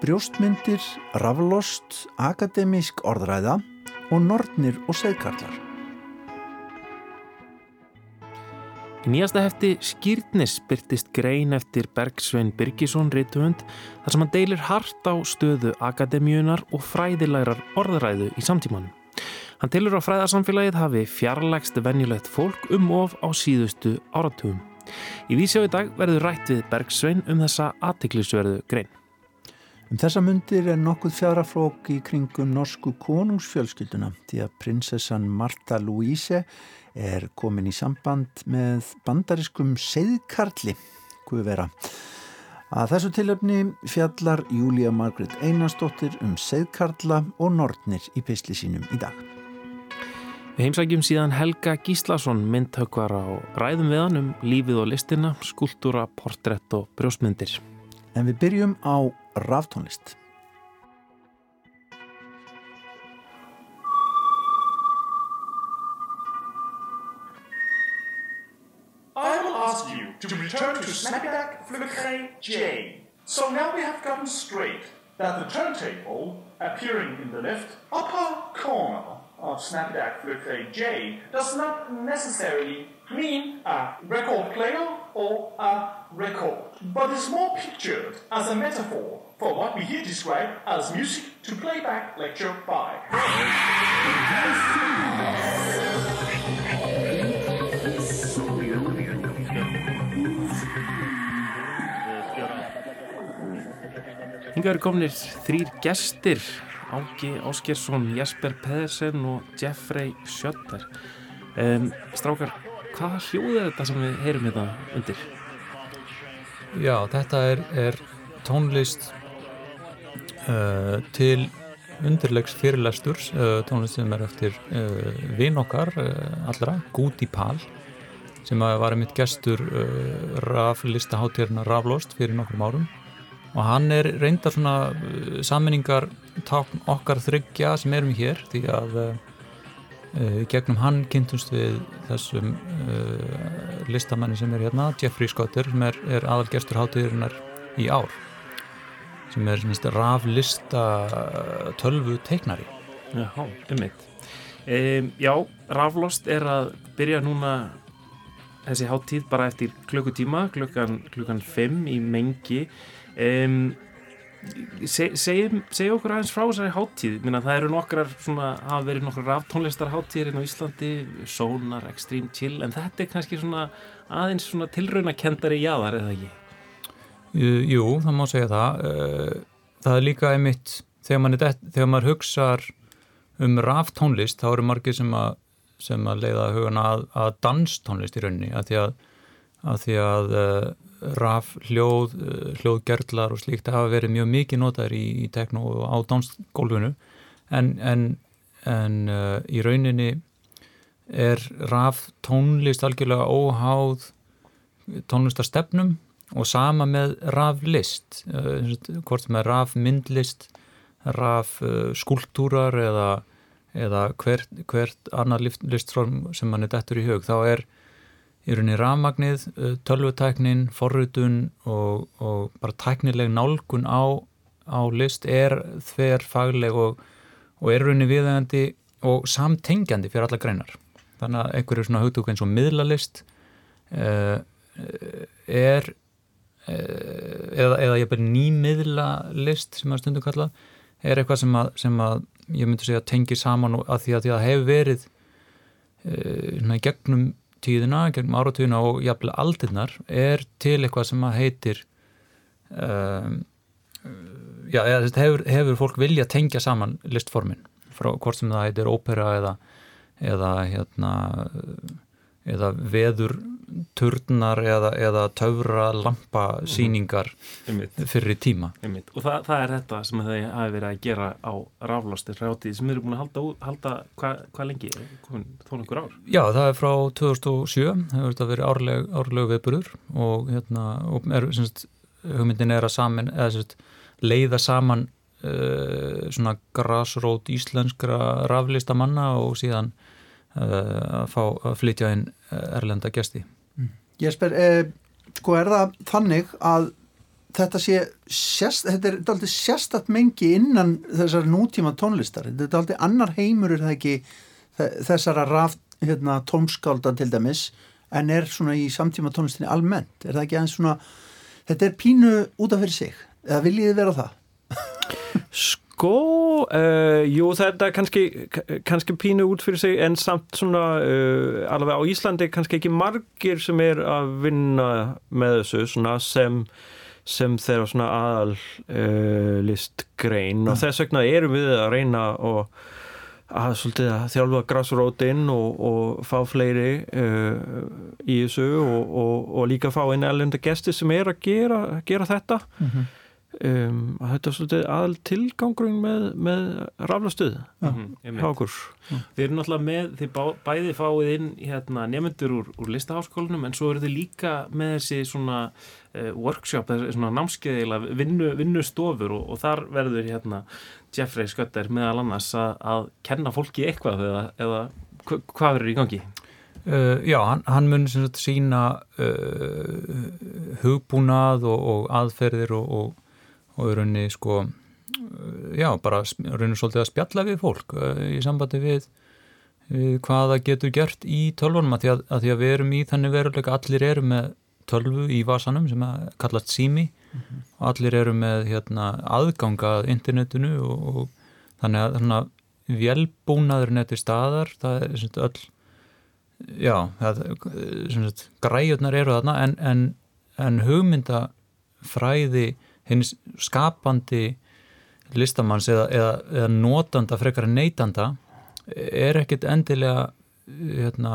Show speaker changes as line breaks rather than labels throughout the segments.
Brjóstmyndir, raflost, akademísk orðræða og nortnir og segkarlar.
Í nýjasta hefti Skýrnis byrtist grein eftir Bergsvein Birgisson Rittvönd þar sem hann deilir hart á stöðu akademíunar og fræðilærar orðræðu í samtímanum. Hann telur á fræðarsamfélagið hafi fjarlægst venjulegt fólk um of á síðustu áratugum. Í vísjá í dag verður rætt við Bergsvein um þessa aðtiklisverðu grein.
Um þessa myndir er nokkuð fjaraflók í kringum norsku konungsfjölskylduna því að prinsessan Marta Louise er komin í samband með bandariskum seðkarli, hvað vera. Að þessu tilöfni fjallar Júlia Margret Einarstóttir um seðkarla og nortnir í pisli sínum í dag.
Við heimsækjum síðan Helga Gíslason myndhaukvara og ræðum við hann um lífið og listina, skúltúra, portrætt og brjósmyndir.
En við byrjum á ráftónlist.
I will ask you to return to Snapback Flickray J. So now we have gotten straight that the turntable appearing in the left upper corner of Snapback Flickray J does not necessarily mean a record player or a record, but is more pictured as a metaphor for what we here describe as music to playback lecture by.
Hinga eru komnir þrýr gestir Ági Áskersson, Jesper Pedersen og Jeffrey Sjötter um, Strákar, hvaða hljóð er þetta sem við heyrum hérna undir?
Já, þetta er, er tónlist uh, til undirlegs fyrirlesturs uh, tónlist sem er eftir uh, vinn okkar allra, Gúti Pál sem var einmitt gestur raflistaháttirna Raflost fyrir nokkrum árum og hann er reyndar svona uh, sammenningar okkar þryggja sem erum hér því að uh, gegnum hann kynntumst við þessum uh, listamanni sem er hérna, Jeffrey Scotter sem er, er aðalgestur hátíðurinnar í ár sem er raflista tölvu teiknari.
Já, ummitt um, Já, raflost er að byrja núna þessi háttíð bara eftir klukkutíma klukkan, klukkan 5 í mengi. Um, segjum seg okkur aðeins frá þessari háttíð Minna, það eru nokkrar, svona, hafa verið nokkrar ráftónlistar háttíðir inn á Íslandi Sonar, Extreme Chill en þetta er kannski svona aðeins svona tilraunakendari jáðar eða ekki?
Jú, það má segja það. Uh, það er líka einmitt þegar maður, þegar maður hugsar um ráftónlist þá eru margir sem að, sem að leiða hugana að, að danstónlist í rauninni að því að, að, því að uh, raf, hljóð, eh, hljóðgerðlar og slíkt hafa verið mjög mikið notaður í, í tekno og á dánskólfinu en, en, en uh, í rauninni er raf tónlist algjörlega óháð tónlistarstefnum og sama með raflist. Uh, hvort sem er rafmyndlist raf uh, skúltúrar eða, eða hvert, hvert annar listform sem mann er dettur í hug þá er í rauninni rafmagnið, tölvutæknin, forrutun og, og bara tæknileg nálgun á, á list er þver fagleg og, og er rauninni viðægandi og samtengjandi fyrir alla greinar. Þannig að einhverju svona hugtúk eins og miðlalist uh, er eða, eða ég er nýmiðlalist sem að stundu kalla er eitthvað sem að, sem að ég myndi segja tengir saman að því að það hefur verið uh, gegnum tíðina, gegnum áratvíðina og jafnvel aldirnar er til eitthvað sem að heitir um, já, hefur, hefur fólk vilja tengja saman listformin frá hvort sem það heitir ópera eða eða hérna eða veður turnar eða, eða töfra lampasýningar mm -hmm. fyrir tíma
Einmitt. og það, það er þetta sem þau hafi verið að gera á raflástir rátíð sem eru búin að halda, halda hvað hva lengi, þó nokkur ár
Já, það er frá 2007 það hefur verið árleg, árleg viðburður og, hérna, og er, semst, hugmyndin er að saman, eða, semst, leiða saman uh, svona grásrót íslenskra raflistamanna og síðan að fá að flytja inn erlenda gesti.
Jesper, eh, sko er það þannig að þetta sé sérst, þetta er aldrei sérstatt mengi innan þessar nútíma tónlistar? Þetta er aldrei annar heimur er það ekki þessara raf hérna, tónskálda til dæmis en er svona í samtíma tónlistinni almennt? Er það ekki aðeins svona þetta er pínu út af fyrir sig? Eða viljið þið vera það?
Sko, uh, jú þetta er kannski, kannski pínu út fyrir sig en samt svona uh, alveg á Íslandi kannski ekki margir sem er að vinna með þessu svona sem sem þeirra svona aðal uh, listgrein. Og þess vegna erum við að reyna og að svolítið að þjálfa grassrótinn og, og fá fleiri uh, í þessu og, og, og líka fá einn elenda gesti sem er að gera, gera þetta. Mm -hmm. Um, að þetta er svolítið aðal tilgangurinn með, með raflastuð mm -hmm. hjá okkur
Þið eru náttúrulega með, þið bá, bæði fáið inn hérna, nefnendur úr, úr listaháskólanum en svo eru þið líka með þessi svona uh, workshop, þessi svona námskeiðila vinnu, vinnustofur og, og þar verður hérna Jeffrey Skötter meðal annars að, að kenna fólki eitthvað eða, eða hvað verður í gangi?
Uh, já, hann, hann mun sagt, sína uh, hugbúnað og, og aðferðir og, og, og raunni sko, uh, já, bara raunni svolítið að spjalla við fólk uh, í sambandi við, við hvaða getur gert í tölvunum að því að, að því að við erum í þannig veruleika allir eru með tölvu í vasanum sem að kallast sími mm -hmm. allir eru með hérna, aðgangað internetinu og, og þannig að þannig að velbúnaður netti staðar það er svona öll já, það, svona, græjurnar eru þarna en, en, en hugmyndafræði hins skapandi listamanns eða, eða, eða notanda frekar neytanda er ekkit endilega hérna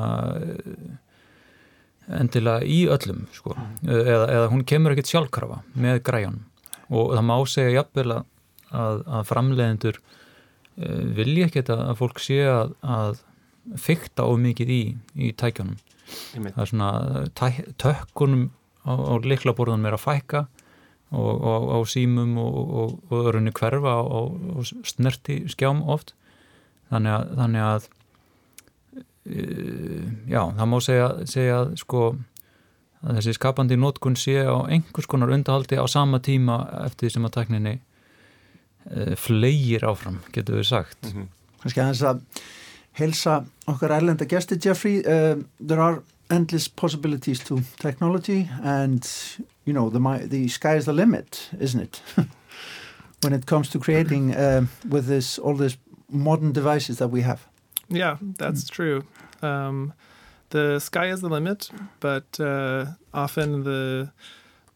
endilega í öllum sko. eða, eða hún kemur ekkert sjálfkrafa með græjan og það má segja jafnvel að, að, að framleiðendur uh, vilja ekkert að, að fólk sé að fykta of mikið í, í tækjunum. Það er svona tæ, tökkunum á, á liklaborðunum er að fækka og, og á símum og, og örunni hverfa og snerti skjám oft. Þannig að, þannig að Eh, já, það má segja, segja sko að þessi skapandi nótkun sé á einhvers konar undahaldi á sama tíma eftir því sem að tekninni uh, flegir áfram, getur við sagt.
Mm -hmm. Kanski að þess að helsa okkar erlenda gesti Jeffrey, uh, there are endless possibilities to technology and you know, the, the sky is the limit, isn't it? when it comes to creating uh, with this, all these modern devices that we have
Yeah, that's true. Um, the sky is the limit, but uh, often the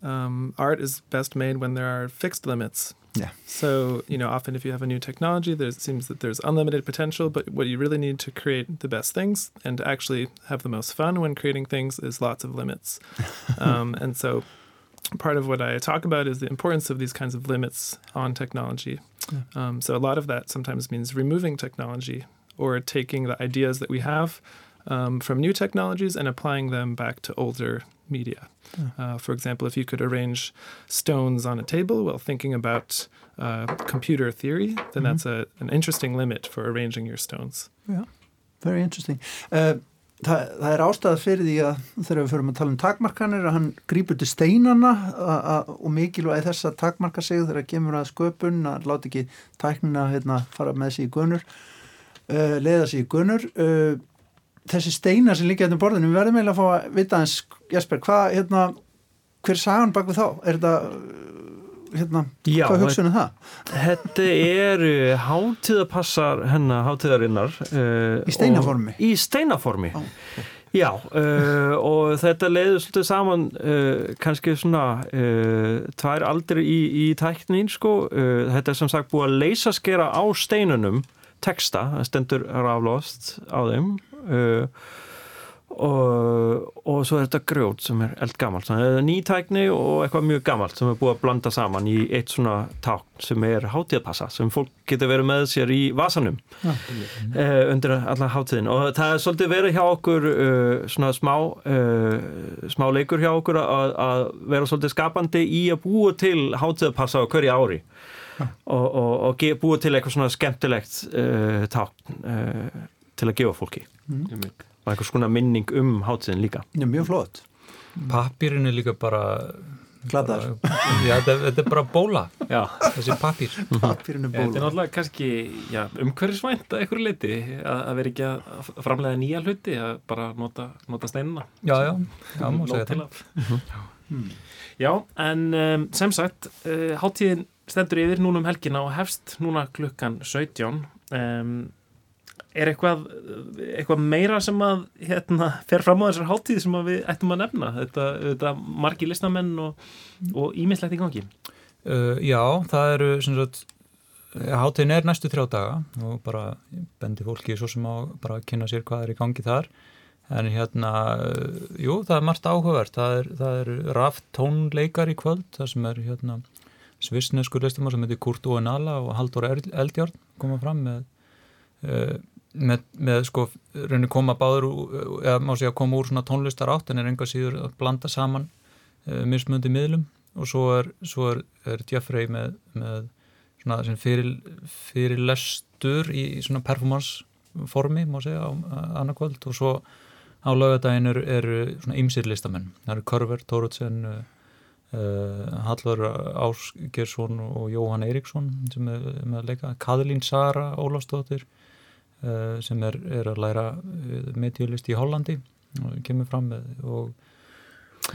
um, art is best made when there are fixed limits.
Yeah.
So, you know, often if you have a new technology, there seems that there's unlimited potential, but what you really need to create the best things and actually have the most fun when creating things is lots of limits. um, and so part of what I talk about is the importance of these kinds of limits on technology. Yeah. Um, so a lot of that sometimes means removing technology or taking the ideas that we have um, from new technologies and applying them back to older media. Yeah. Uh, for example, if you could arrange stones on a table while thinking about uh, computer theory, then mm-hmm. that's a, an interesting limit for arranging your stones.
Yeah, very interesting. Uh, það, það er ástæða fyrir því að þegar við förum að tala um takmarkanir að hann grýpur til steinana og mikilvæg þess að takmarka sig þegar það kemur að sköpun að láta ekki tæknina hérna, fara með sig í gunur uh, leiða sér í gunur uh, þessi steinar sem líka hérna borðinu, við verðum eiginlega að fá að vita eins, Jesper, hvað, hérna hver sagan bak við þá? Er þetta hérna, Já, hvað hugsunum það?
Þetta er hátíðapassar hennar hátíðarinnar
uh, Í steinaformi?
Í steinaformi okay. Já, uh, og þetta leiður svolítið saman uh, kannski svona tvær aldrei í, í tæknin sko, þetta er sem sagt búið að leysa skera á steinunum texta, það stendur raflost á þeim uh, og, og svo er þetta grjót sem er eld gammalt, þannig að það er nýtækni og eitthvað mjög gammalt sem er búið að blanda saman í eitt svona tákn sem er hátíðpassa, sem fólk getur verið með sér í vasanum ja. uh, undir alla hátíðin og það er svolítið verið hjá okkur uh, svona smá uh, smá leikur hjá okkur að, að vera svolítið skapandi í að búa til hátíðpassa á hverju ári. Og, og, og búið til eitthvað svona skemmtilegt uh, tákn uh, til að gefa fólki. Mm. og eitthvað svona minning um hátíðin líka.
Já, mjög flott.
Papirinn er líka bara
gladaður.
Já, þetta, þetta er bara bóla,
Já,
þessi pappir.
Pappirinu
þetta er
bóla.
náttúrulega kannski umhverfisvænt að einhverju leiti að, að vera ekki að framlega nýja hluti að bara nota, nota steinina.
Já, já, já, má segja
af. Já, en um, sem sagt uh, hátíðin stendur yfir núna um helgina og hefst núna klukkan 17 um, er eitthvað eitthvað meira sem að hérna, fer fram á þessar hátíð sem við ættum að nefna? Þetta, þetta margi listamenn og, ímislegt í gangi.
Uh, já, það eru sagt, hátíðin er næstu þrjá daga og bara bendi fólki svo sem á bara að kynna sér hvað er í gangi þar. En hérna, uh, jú, það er margt áhugavert. Það er, það er raft tónleikar í kvöld, það sem er hérna svissnesku listamár sem heitir Kurt Oenala og Haldur Eldjárn koma fram með uh, með, með sko, reynir koma báður eða má segja koma úr svona tónlistar átt en er enga síður að blanda saman uh, mismöndi miðlum. Og svo er, svo er, er Jeffrey með, með svona fyrir, fyrir lestur í, í svona performance formi má segja á annarkvöld. Og svo á laugadaginn eru, eru svona ymsir listamenn, það eru Körver, Tóruðsen uh, Hallur Ásgersson og Jóhann Eiríksson sem er með að leika. Kaðlín Sara Ólafsdóttir. uh, sem er, er að læra uh, medjulist í Hollandi og kemur fram með og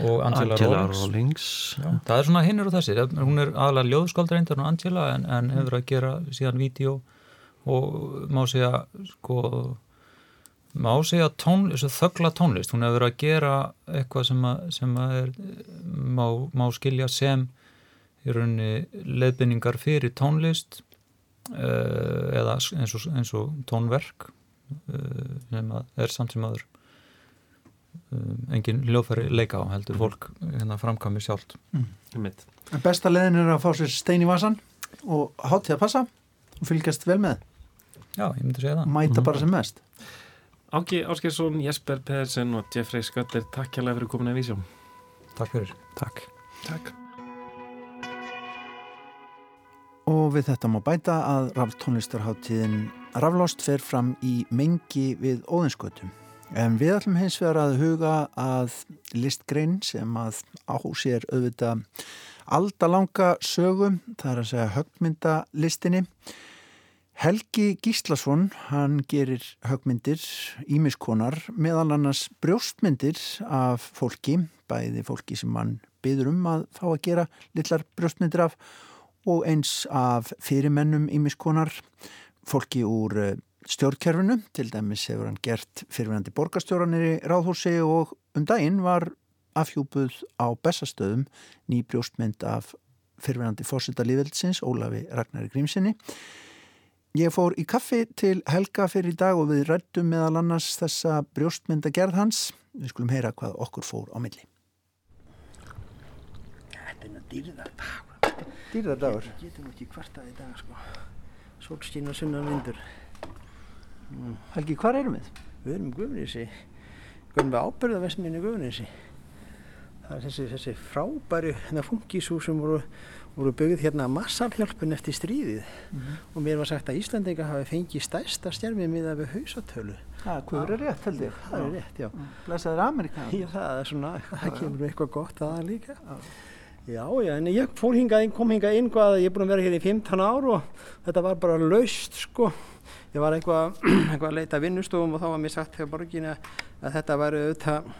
og Angela,
Angela
Rawlings. Já, það er svona hinn og þessi, hún er aðalega ljóðskóldreindar og Angela en, en hefur að gera síðan vídeo og má segja sko má segja tón, þögla tónlist. Hún hefur að gera eitthvað sem að, sem að er, má, má skilja sem í rauninni leiðbynningar fyrir tónlist eða eins og, eins og tónverk uh, sem að er samt sem aður um, engin hljóðfæri leika á heldur fólk hérna framkvæmi sjálft
Einmitt.
En besta leðin er að fá sér stein í vasan og hátíð að passa og fylgjast vel með,
Já, ég myndi segja það
mæta bara sem mest.
Áki Áskersson, Jesper Pedersen og Jeffrey Skötter, takk hérlega fyrir komin að vísjum
Takk fyrir
Takk.
Takk.
Og við þetta má bæta að raftónlistarháttíðin Raflost fer fram í mengi við Óðinskötum. En við ætlum hins vegar að huga að listgrein sem að á sér auðvitað aldalanga sögu, það er að segja högmyndalistinni. Helgi Gíslason, hann gerir högmyndir, ímiskonar, meðal annars brjóstmyndir af fólki, bæði fólki sem hann byður um að fá að gera litlar brjóstmyndir af og eins af fyrirmennum ímiskonar, fólki úr eh, stjórnkerfinu, til dæmis hefur hann gert fyrirvenandi borgarstjóranir í ráðhúsi og um daginn var afhjúpuð á bestastöðum ný brjóstmynd af fyrirvenandi fórseta lífveldsins, Ólafi Ragnari Grímsinni. Ég fór í kaffi til Helga fyrir í dag og við rættum meðal annars þessa brjóstmynda gerð hans. Við skulum heyra hvað okkur fór á milli.
Þetta er nú dýrðardagur.
Dýrðardagur.
Við getum ekki kvartað í dag sko. Sólskín og sunnan vindur.
Helgi, hvar erum við?
Við erum í Guðnýsi. Við ábyrðavesminni í Guðnýsi. Það er þessi, þessi frábæri hérna, fungíshús sem voru, voru byggð hérna massalhjálpun eftir stríðið. Og mér var sagt að Íslandinga hafi fengið stærsta stjærmið miða við hausatölu.
Það, hvað er rétt held ég?
Það er rétt, já.
Blesaður Amerika.
Já, það er svona, það kemur eitthvað gott aðan líka. Já, já, en ég fór hingað inn, kom hingað inn, hvað, ég er búin að vera hér í 15 ár og þetta var bara laust, sko. Ég var eitthvað, eitthvað að leita vinnustofum og þá var mér sagt hjá borginni að þetta var auðvitað,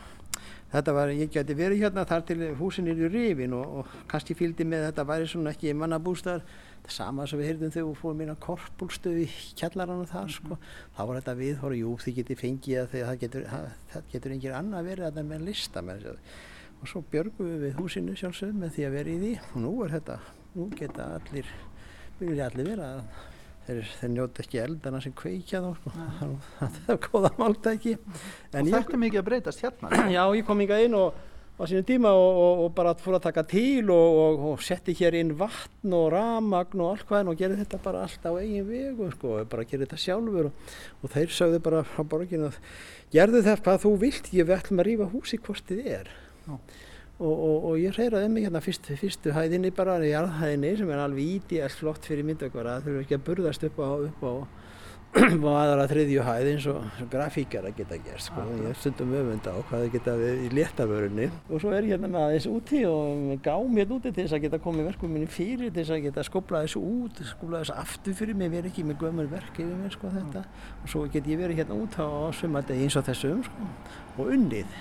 þetta var, ég geti verið hérna þar til húsin er í rifin og, og kannski fylgdi með þetta væri svona ekki mannabústar. Það er sama sem við heyrðum þegar við fórum inn á korpúlstöð í kjallarannu þar, sko. Þá var þetta viðhóru, jú, þið geti fengið að það getur, það, getur engir annað verið að það með listamenn og svo björgum við við húsinu sjálfsögum með því að vera í því. Og nú er þetta, nú geta allir vilja allir vera þeir, þeir njóta ekki eldana sem kveikja þá sko. það er góða máltæki.
Og
en ég,
þetta mikið að breytast hérna.
já, ég kom hingað inn og á sínu tíma og, og, og bara fór að taka til og, og, og setti hér inn vatn og ramagn og allt hvað og gerði þetta bara allt á eigin vegu sko, og bara gerði þetta sjálfur. Og þeir sögðu bara á borginu að gerðu þetta hvað þú vilt, ég ætlum að rífa húsi hvort þið er og, og, og ég reyraði mig hérna fyrst, fyrstu hæðinni bara jarðhæðinni sem er alveg ídíast flott fyrir myndakvara það þurfur ekki að burðast upp á, upp á á aðra þriðju hæð eins og grafíkara geta gert sko. ég stundum öfund á hvað það geta við í léttavörunni. Og svo er ég hérna með aðeins úti og gá mér úti til þess að geta komið verkum minni fyrir til þess að geta skopla þessu út skopla þessu aftur fyrir mig, verð ekki með gömur verk yfir mér sko þetta. Og svo get ég verið hérna út á svömmadegi eins og þessum sko og unnið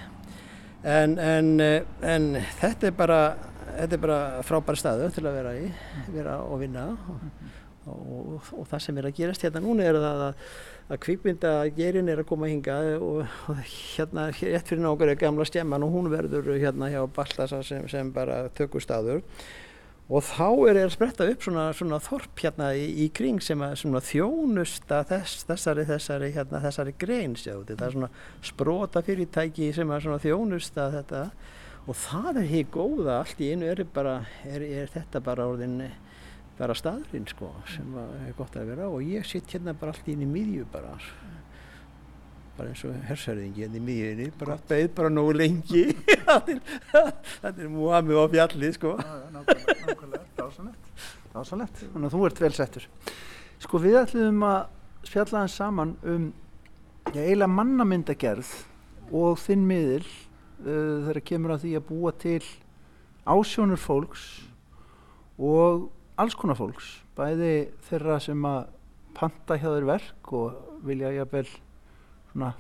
en, en, en þetta er bara bara frábær staðu til að vera í vera og vinna. Og, og, og það sem er að gerast hérna núna er að, að kvíkmyndagerin er að koma hinga og, og hérna rétt fyrir nákvæmlega gamla stjemman og hún verður hérna hjá Baltasar sem, sem bara tökustadur og þá er að spretta upp svona, svona þorp hérna í, í kring sem að þjónusta þess, þessari, þessari, hérna, þessari grein sjáðu. það er svona sprota fyrirtæki sem að þjónusta þetta. Og það er hér góða allt í einu er, bara, er, er þetta bara orðin bara staðurinn sko sem er gott að vera og ég sitt hérna bara allt í einu miðju bara bara eins og hersarðingi hérna í miðjunni bara beð bara nógu lengi. Þetta er múamið á fjalli sko.
Nákvæmlega, dásanlegt dásanlegt, þannig að þú ert vel settur. Sko við ætlum að spjalla hans saman um eiginlega mannamyndagerð og þinn miðil uh, þegar kemur að því að búa til ásjónur fólks og alls konar fólks bæði þeirra sem að panta hjá þeir verk og vilja jafnvel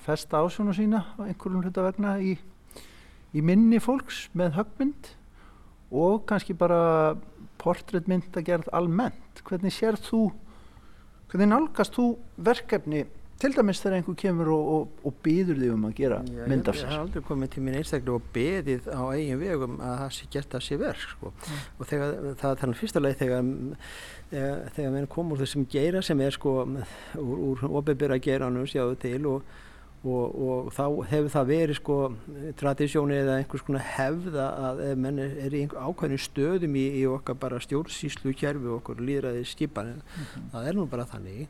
festa ásjónu sína á einhverjum hluta vegna í, í minni fólks með högmynd og kannski bara portréttmynd að gera almennt. Hvernig sér þú hvernig nálgast þú verkefni til dæmis þegar einhver kemur og, og, og býður þig um að gera mynd af sér
ég hef aldrei komið til mín einstaklega og beðið á eigin vegum að það sé gert að sé verk sko. mm. og þegar, það er þannig fyrsta leið þegar þegar, þegar við komum úr þessum geira sem er sko úr, úr ofinbyrra geiranum sjáðu til og, og þá hefur það verið sko tradísjóni eða einhvers konar hefða að menn er, í ákveðinu stöðum í, í okkar bara stjórnsýslu kjærfi okkur líðræði skipan mm -hmm. það er nú bara þannig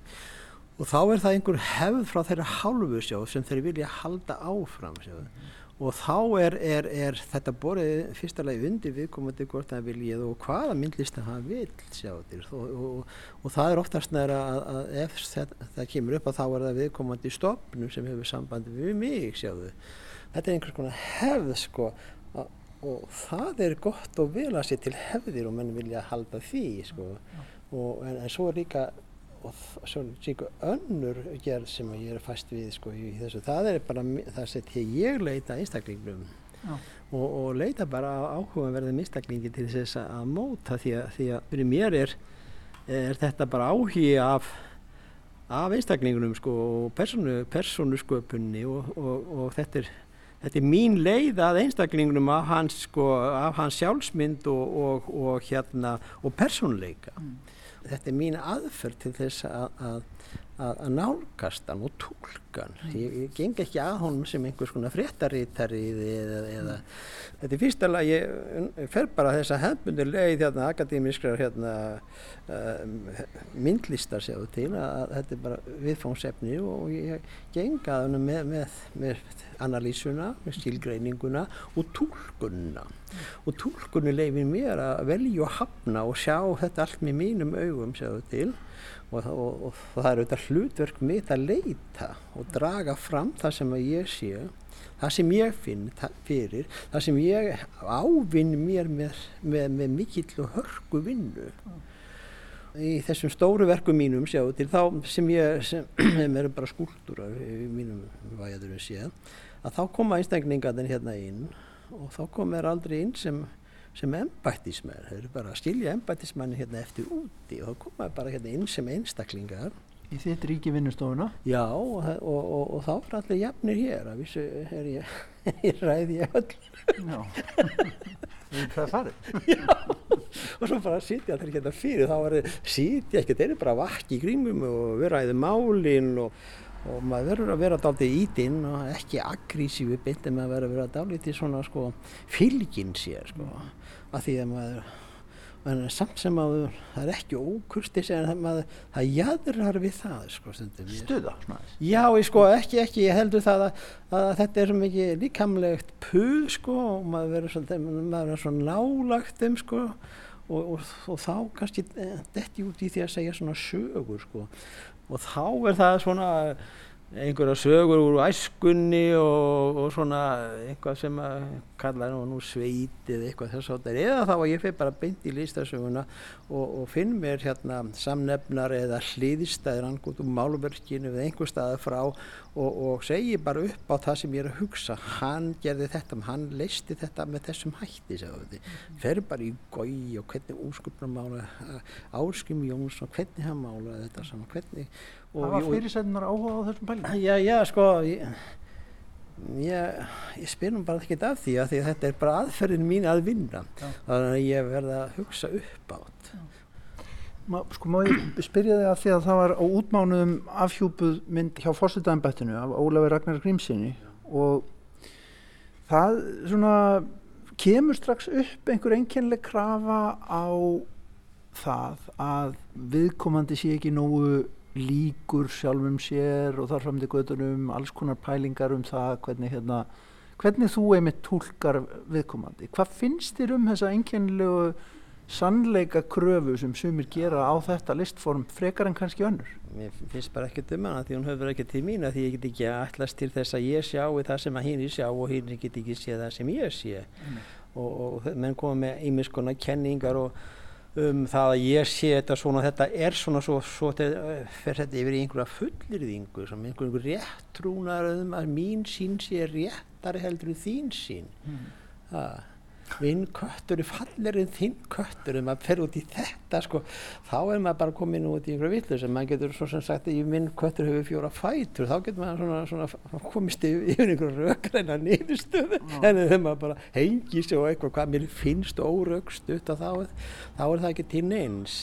og þá er það einhver hefð frá þeirra hálfu sjóð sem þeir vilja halda áfram sjóð. Og þá er, er, er þetta borðið fyrsta lagi undir viðkomandi hvort það viljið og hvaða myndlista það vil sjáðir og, og, og það er oftast næra að, að ef það, það kemur upp að þá er það viðkomandi stopnum sem hefur sambandi við mig sjáðu. Þetta er einhvers konar hefð sko að, og það er gott og vel að sé til hefðir og menn vilja halda því sko. Og, en, en svo er líka og svona önnur gerð sem ég er fæst við sko, í þessu, það er bara það sem ég leita einstaklingnum. Og, og leita bara áhugaverðið mistaklingi til þess að móta því að, því að fyrir mér er, er þetta bara áhugi af, af einstaklingunum sko, og personu, personusköpunni og, og, og þetta er Þetta er mín leið að einstaklingunum af hans, sko, af hans sjálfsmynd og, og, og, hérna, og persónleika. Mm þetta er mín aðferð til þess að, að, nálgast hann og tólka hann. Mm. Ég, ég geng ekki að honum sem einhvers konar fréttarítari eða, eða þetta er fyrst alveg að ég fer bara þess að hefnbundir leið hérna akademískrar hérna um, myndlistar séu til að þetta er bara viðfóngsefni og ég geng að hann með, með, með analýsuna, með stílgreininguna og tólkunna og tólkunni leifir mér að velja og hafna og sjá þetta allt með mínum augum séu til. Og, og, og það er auðvitað hlutverk mitt að leita og draga fram það sem ég sé það sem ég finn fyrir það sem ég ávinn mér með, með, með mikill og hörku vinnu. Í þessum stóru verku mínum sjáu til þá sem ég sem, eru bara skúldurar í mínum væðurum séð að þá koma einstakningarnir hérna inn og þá kom er aldrei inn sem sem embættismenn, þeir eru bara að skilja embættismenni hérna eftir úti og þá komaði bara hérna inn sem einstaklingar
Í þitt ríki vinnustofuna?
Já og, og, og, og þá er allir jafnir hér að vissu er ég, ég ræði ég öll. Já,
það er farið?
Já, og svo bara sitja allir hérna fyrir þá er það sitja ekkert, þeir eru bara vakki í kringum og við ræðum málinn og og maður verður að vera dálítið ítinn og ekki agrísífi bytt en maður verður að vera dálítið svona sko fylginn sér sko að því að maður, maður samt sem maður, það er ekki ókurstis en það, það jæðrar við það sko.
Stuða?
Já, ég sko ekki, ekki, ég heldur það að, að þetta er svo mikið líkamlegt puð sko og maður verður svona, svona nálagt um sko og, og, og þá kannski detti út í því að segja svona sögur sko og þá er það svona einhverja sögur úr æskunni og, og svona eitthvað sem að kalla nú, nú sveit eða eitthvað þess að það er eða þá að ég fyrir bara beint í listasöguna og, og finn mér hérna samnefnar eða hliðistæðir angút um málverkinu eða einhver staði frá og, og segi bara upp á það sem ég er að hugsa hann gerði þetta, hann leisti þetta með þessum hætti fer bara í gói og hvernig úrsköpnum mála Árskim Jónsson, hvernig hann málaði þetta saman, hvernig
Það var fyrirsætunar áhuga á þessum pælingum?
Já, já, sko, ég, ég, ég spyr nú bara ekkert af því að, því að þetta er bara aðferðin mín að vinna. Þannig að ég verða að hugsa upp átt.
Sko, má ég spyrja þig af því að það var á útmánuðum afhjúpuð mynd hjá fórstæðanbættinu af Ólafi Ragnar Grímsinni og það svona kemur strax upp einhver einkennileg krafa á það að viðkomandi sé ekki nógu líkur sjálfum sér og þar fram til gödunum alls konar pælingar um það hvernig, hérna, hvernig þú einmitt tólkar viðkomandi. Hvað finnst þér um þessa einkennilegu sannleika kröfu sem sumir gera á þetta listform frekar en kannski önnur?
Mér finnst bara ekki um hana því hún höfður ekki til mín að því ég get ekki allast til þess að ég sjá það sem að hinn sjá og hinn get ekki sé það sem ég sé mm. og, og menn koma með ímiskona kenningar og um það að ég sé þetta svona þetta er svona svo, svo þetta fer þetta yfir í einhverja fullirðingu sem einhverjum réttrúnar um að mín sín sé réttari heldur þín sín mm. það minn köttur er fallir en þinn köttur ef maður fer út í þetta sko, þá er maður bara komin út í einhverju villu sem maður getur svo sem sagt að minn köttur hefur fjóra fætur þá getur maður svona, svona komist yfir, yfir einhverju rökreina nýðustöðu ah. en þegar maður bara hengi sér og eitthvað hvað mér finnst órökst þá, þá er það ekki til neins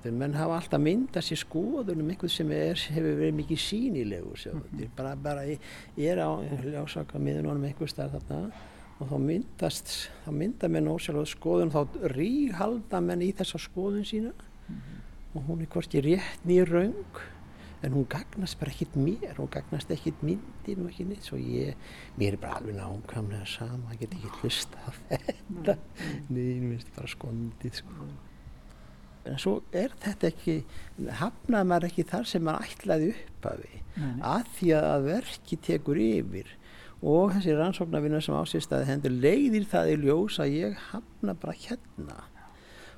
þegar menn hafa alltaf myndað sér skoðunum einhvern sem er, hefur verið mikið sínilegur mm -hmm. bara, bara ég, er á ljósaka miðunum einhver starf þarna og þá myndast, þá mynda menn ósjálfur skoðun, þá ríhalda menn í þessa skoðun sína. Mm -hmm. og hún er hvorki rétt nýr raung en hún gagnast bara ekkit mér, hún gagnast ekkit myndin og ekki neitt, svo ég, mér er bara alveg nákvæmlega sama, ég get ekki hlusta á þetta, neina, mér finnst bara skondið sko. En svo er þetta ekki, hafnaði maður ekki þar sem maður ætlaði upp af því, að því að verki tekur yfir og þessi rannsóknarvinna sem ásýrstaði hendur leiðir það í ljós að ég hafna bara hérna.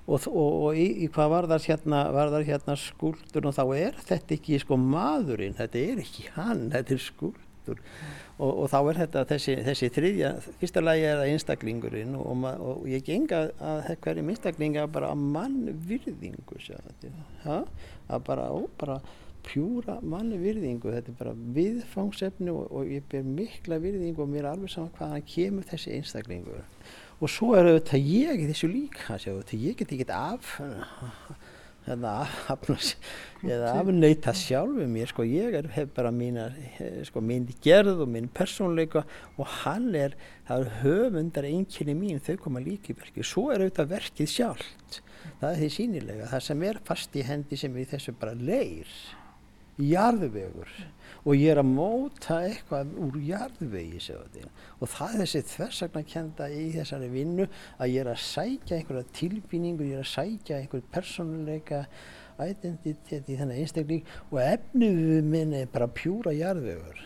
Og, og, og í, í hvað var það hérna, hérna skúldur og þá er þetta ekki sko maðurinn, þetta er ekki hann, þetta er skúldur og, og þá er þetta þessi, þessi þriðja, fyrsta lagi er það einstaklingurinn og ég genga að hverjum einstaklinga bara að mannvirðingu að bara, ó, bara pjúra manni virðingu þetta er bara viðfangsefni og, og ég ber mikla virðingu og mér er alveg saman hvaðan kemur þessi einstaklingur. Og svo er auðvitað ég þessu líka sjá, ég get ekki af hérna, eða afneita sjálfu mér sko, ég er, hef bara mína sko, mín gerð og mín persónleika og hann er, það er höfundar einnkynni mín, þau koma líka í verkið. Svo er auðvitað verkið sjálft. Það er því sínilega, það sem er fast í hendi sem er í þessu bara leir jarðvegur og ég er að móta eitthvað úr jarðvegi og það er þessi þversakna kenda í þessari vinnu að ég er að sækja einhverja tilbýningu, ég er að sækja einhver personleika identitet í þennan einstakling og efnið minn er bara pjúra jarðvegur.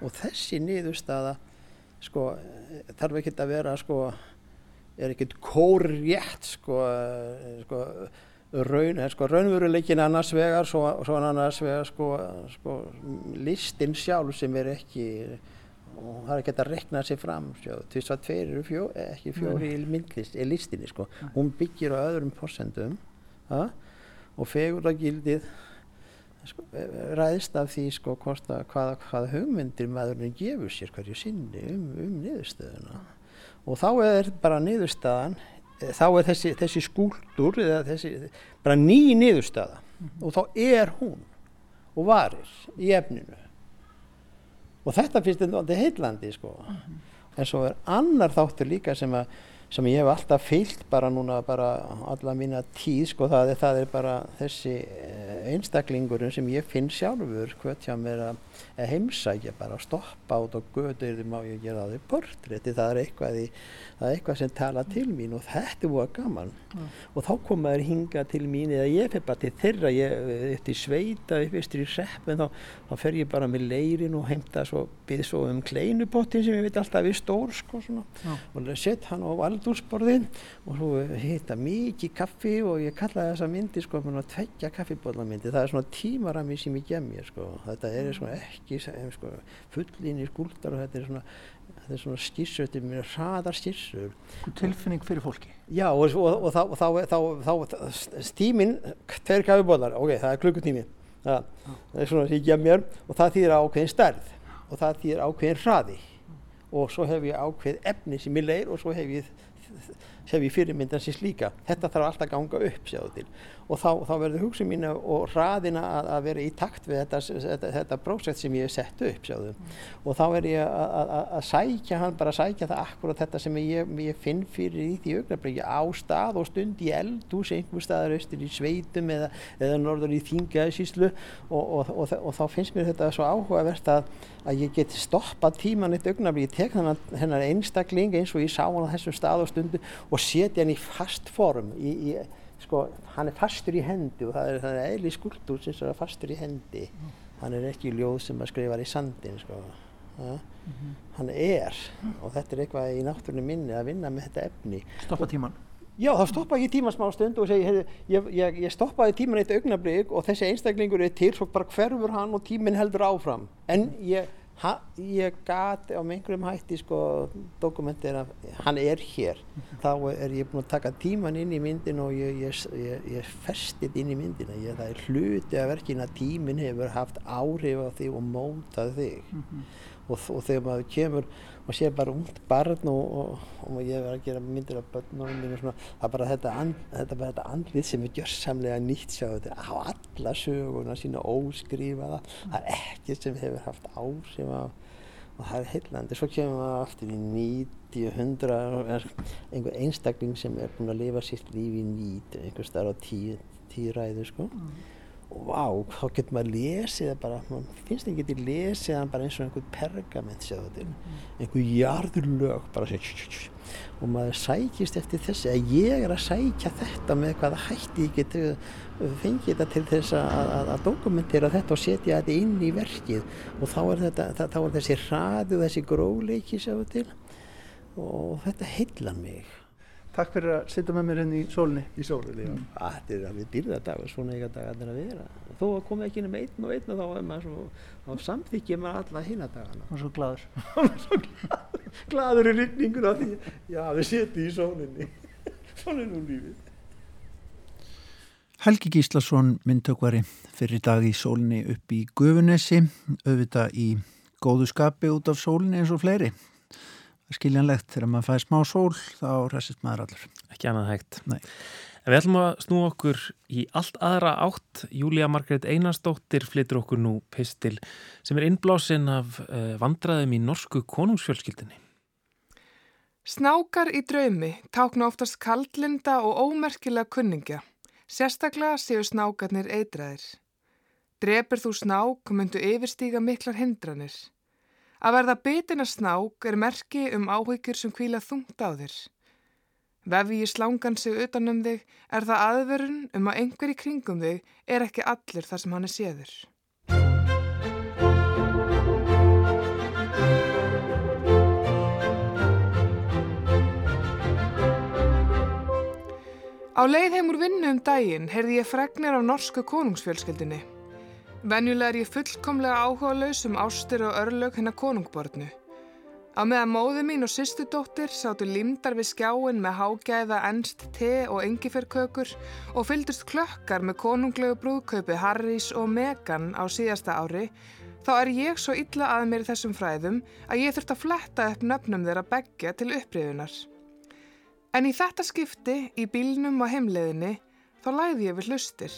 Og þessi niðurstaða sko þarf ekki að vera sko er ekkert kórétt sko, sko raun, sko, raunveruleikin annars vegar svo, svo annars vegar sko, sko, listin sjálf sem er ekki og það er ekki að rekna sér fram þess að tveir eru fjó, ekki fjóri í myndlist, er listinni sko. Hún byggir á öðrum fórsendum og fegur að gildið sko, ræðist af því sko hvaða hvað hugmyndir maðurinn gefur sér hverju sinni um, um niðurstöðuna. Og þá er bara niðurstaðan þá er þessi, þessi skúldur eða þessi bara ný niðurstaða mm -hmm. og þá er hún og varir í efninu og þetta finnst þetta heillandi sko mm -hmm. en svo er annar þáttur líka sem að sem ég hef alltaf fyllt bara núna bara alla mína tíð sko það er, það er bara þessi eh, einstaklingurinn sem ég finn sjálfur hvort hjá mér að heimsækja bara að stoppa át og götu eða má ég gera það í portrétti það er eitthvað, í, það er eitthvað sem tala til mín og þetta er búið gaman. Mm. og þá komaður hinga til mín eða ég fyrir bara til þeirra ég eftir sveita, upp eftir í sepp en þá, þá fer ég bara með leirin og heimta svo, byrð svo um kleinupottin sem ég veit alltaf er stór sko svona. Mm. og sett hann á aldúrsborðin og svo hitta mikið kaffi og ég kalla þessa myndi sko tveggja kaffibólamyndi það er svona tímarami sem ég gem mér sko. Þetta er svona ekki sko, fullin í skúldar og þetta er svona er svona skissur, þetta er mjög hraðar skissur
tilfinning fyrir fólki?
Já og, og, og, og þá, þá, þá, þá tíminn, tveir kaffibólar ok, það er klukkutími. Það, það er svona gem mér og það þýðir ákveðin stærð og það þýðir ákveðin hraði. Og svo hef ég ákveð efni sem ég leir og svo hef ég hef ég fyrirmyndan sem slíka. Þetta þarf alltaf að ganga upp sjáðu til og þá, þá verður hugsun mín og hraðina að, að vera í takt við þetta, þetta, þetta prósett sem ég hef sett upp mm. og þá er ég að, að, að sækja hann, bara sækja það akkurat þetta sem ég, ég finn fyrir í því augnabriki á stað og stund í eldús einhver staðar austur í sveitum eða, eða norður í þingaðsíslu og, og, og, og þá finnst mér þetta svo áhugavert að ég get stoppað tíman eitt augnabriki, tek þannig hennar einstakling eins og ég sá hann á þessum stað og stundu og setja hann í fast form í, í sko, hann er fastur í hendi og það er, það er eðli skuldur sem er fastur í hendi mm. hann er ekki ljóð sem að skrifa í sandin sko. mm -hmm. hann er og þetta er eitthvað í náttúrunni minni að vinna með þetta efni
Stoppa tíman
Já, þá stoppa ég tíman smá stund og segi, hey, ég, ég, ég stoppaði tíman eitt augnablík og þessi einstaklingur er til, svo bara hverfur hann og tímin heldur áfram en ég Ha, ég gati á einhverjum hætti sko dokumentir að hann er hér. Þá er ég búin að taka tíman inn í myndin og ég, ég, ég festið inn í myndina. Ég, það er hluti af verkin að tímin hefur haft áhrif á þig og mótað þig. Mm -hmm. Og, og þegar maður kemur og sé bara ungd barn og, og, og ég verði að gera myndir af börnunum mínu svona, það er bara þetta, and, þetta, bara þetta andlið sem er gjörsamlega nýtt sjá þetta á alla söguna sína óskrifaða, það er ekkert sem hefur haft áhrif á og það er heillandi, svo kemur maður aftur í 90, 100 einhver einstakling sem er búin að lifa sitt líf í nýt einhver starf á tíu, tíu ræðu sko. Mm og vá, þá getur maður lesið það bara, maður finnst ekki að lesið það bara eins og einhvern pergament mm. einhver jarðurlög bara sér, og maður sækist eftir þessi, að ég er að sækja þetta með hvaða hætti ég geti fengið þetta til þess að, að, að dokumentera þetta og setja þetta inn í verkið. Og þá er, þetta, það, þá er þessi hraðu, þessi gróleiki og þetta heillar mig
Takk fyrir að sitja með mér henni hérna í sólni.
Í sólni, já. Mm. Þetta er alveg dýrðardag og svona eiga dagarnir að vera. Þó að komi ekki inn um einn og einn og þá er maður svo, þá samþykjum maður alla hinn að dagana.
Og svo gladur.
Og svo gladur. Gladur í rykninguna því, já við setjum í. Svona er nú lífið.
Helgi Gíslason myndtökvari fyrir dag í sólni upp í Guðunessi, auðvitað í góðu skapi út af sólni eins og fleiri skiljanlegt þegar maður fæði smá sól þá resist maður allur.
Ekki annað hægt.
Nei.
En við ætlum að snú okkur í allt aðra átt. Júlia Margret Einarsdóttir flytur okkur nú pistil sem er innblásinn af uh, vandraðum í norsku konungsfjölskyldinni.
Snákar í draumi tákna oftast kaldlinda og ómerkilega kunningja. Sérstaklega séu snákarnir eitraðir. Drepir þú snák myndu yfirstíga miklar hindranir. Að verða bitina snák er merki um áhyggjur sem kvíla þungt á þér. Vefi í slangan sig utanum þig er það aðverun um að einhver í kringum þig er ekki allir þar sem hann er séður. Á leið heim úr vinnu um daginn heyrði ég fregnir á norsku konungsfjölskeldinni. Venjulega er ég fullkomlega áhuga laus um ástur og örlög hennar konungbornu. Á meðan móðu mín og sýstudóttir sátu limdar við skjáin með hágæða, ennst, te og engiferkökur og fyldust klökkar með konunglegu brúðkaupi Harrys og Megan á síðasta ári, þá er ég svo illa að mér þessum fræðum að ég þurft að fletta upp nöfnum þeirra begja til uppriðunar. En í þetta skipti, í bílnum og heimleðinni, þá læði ég við hlustir.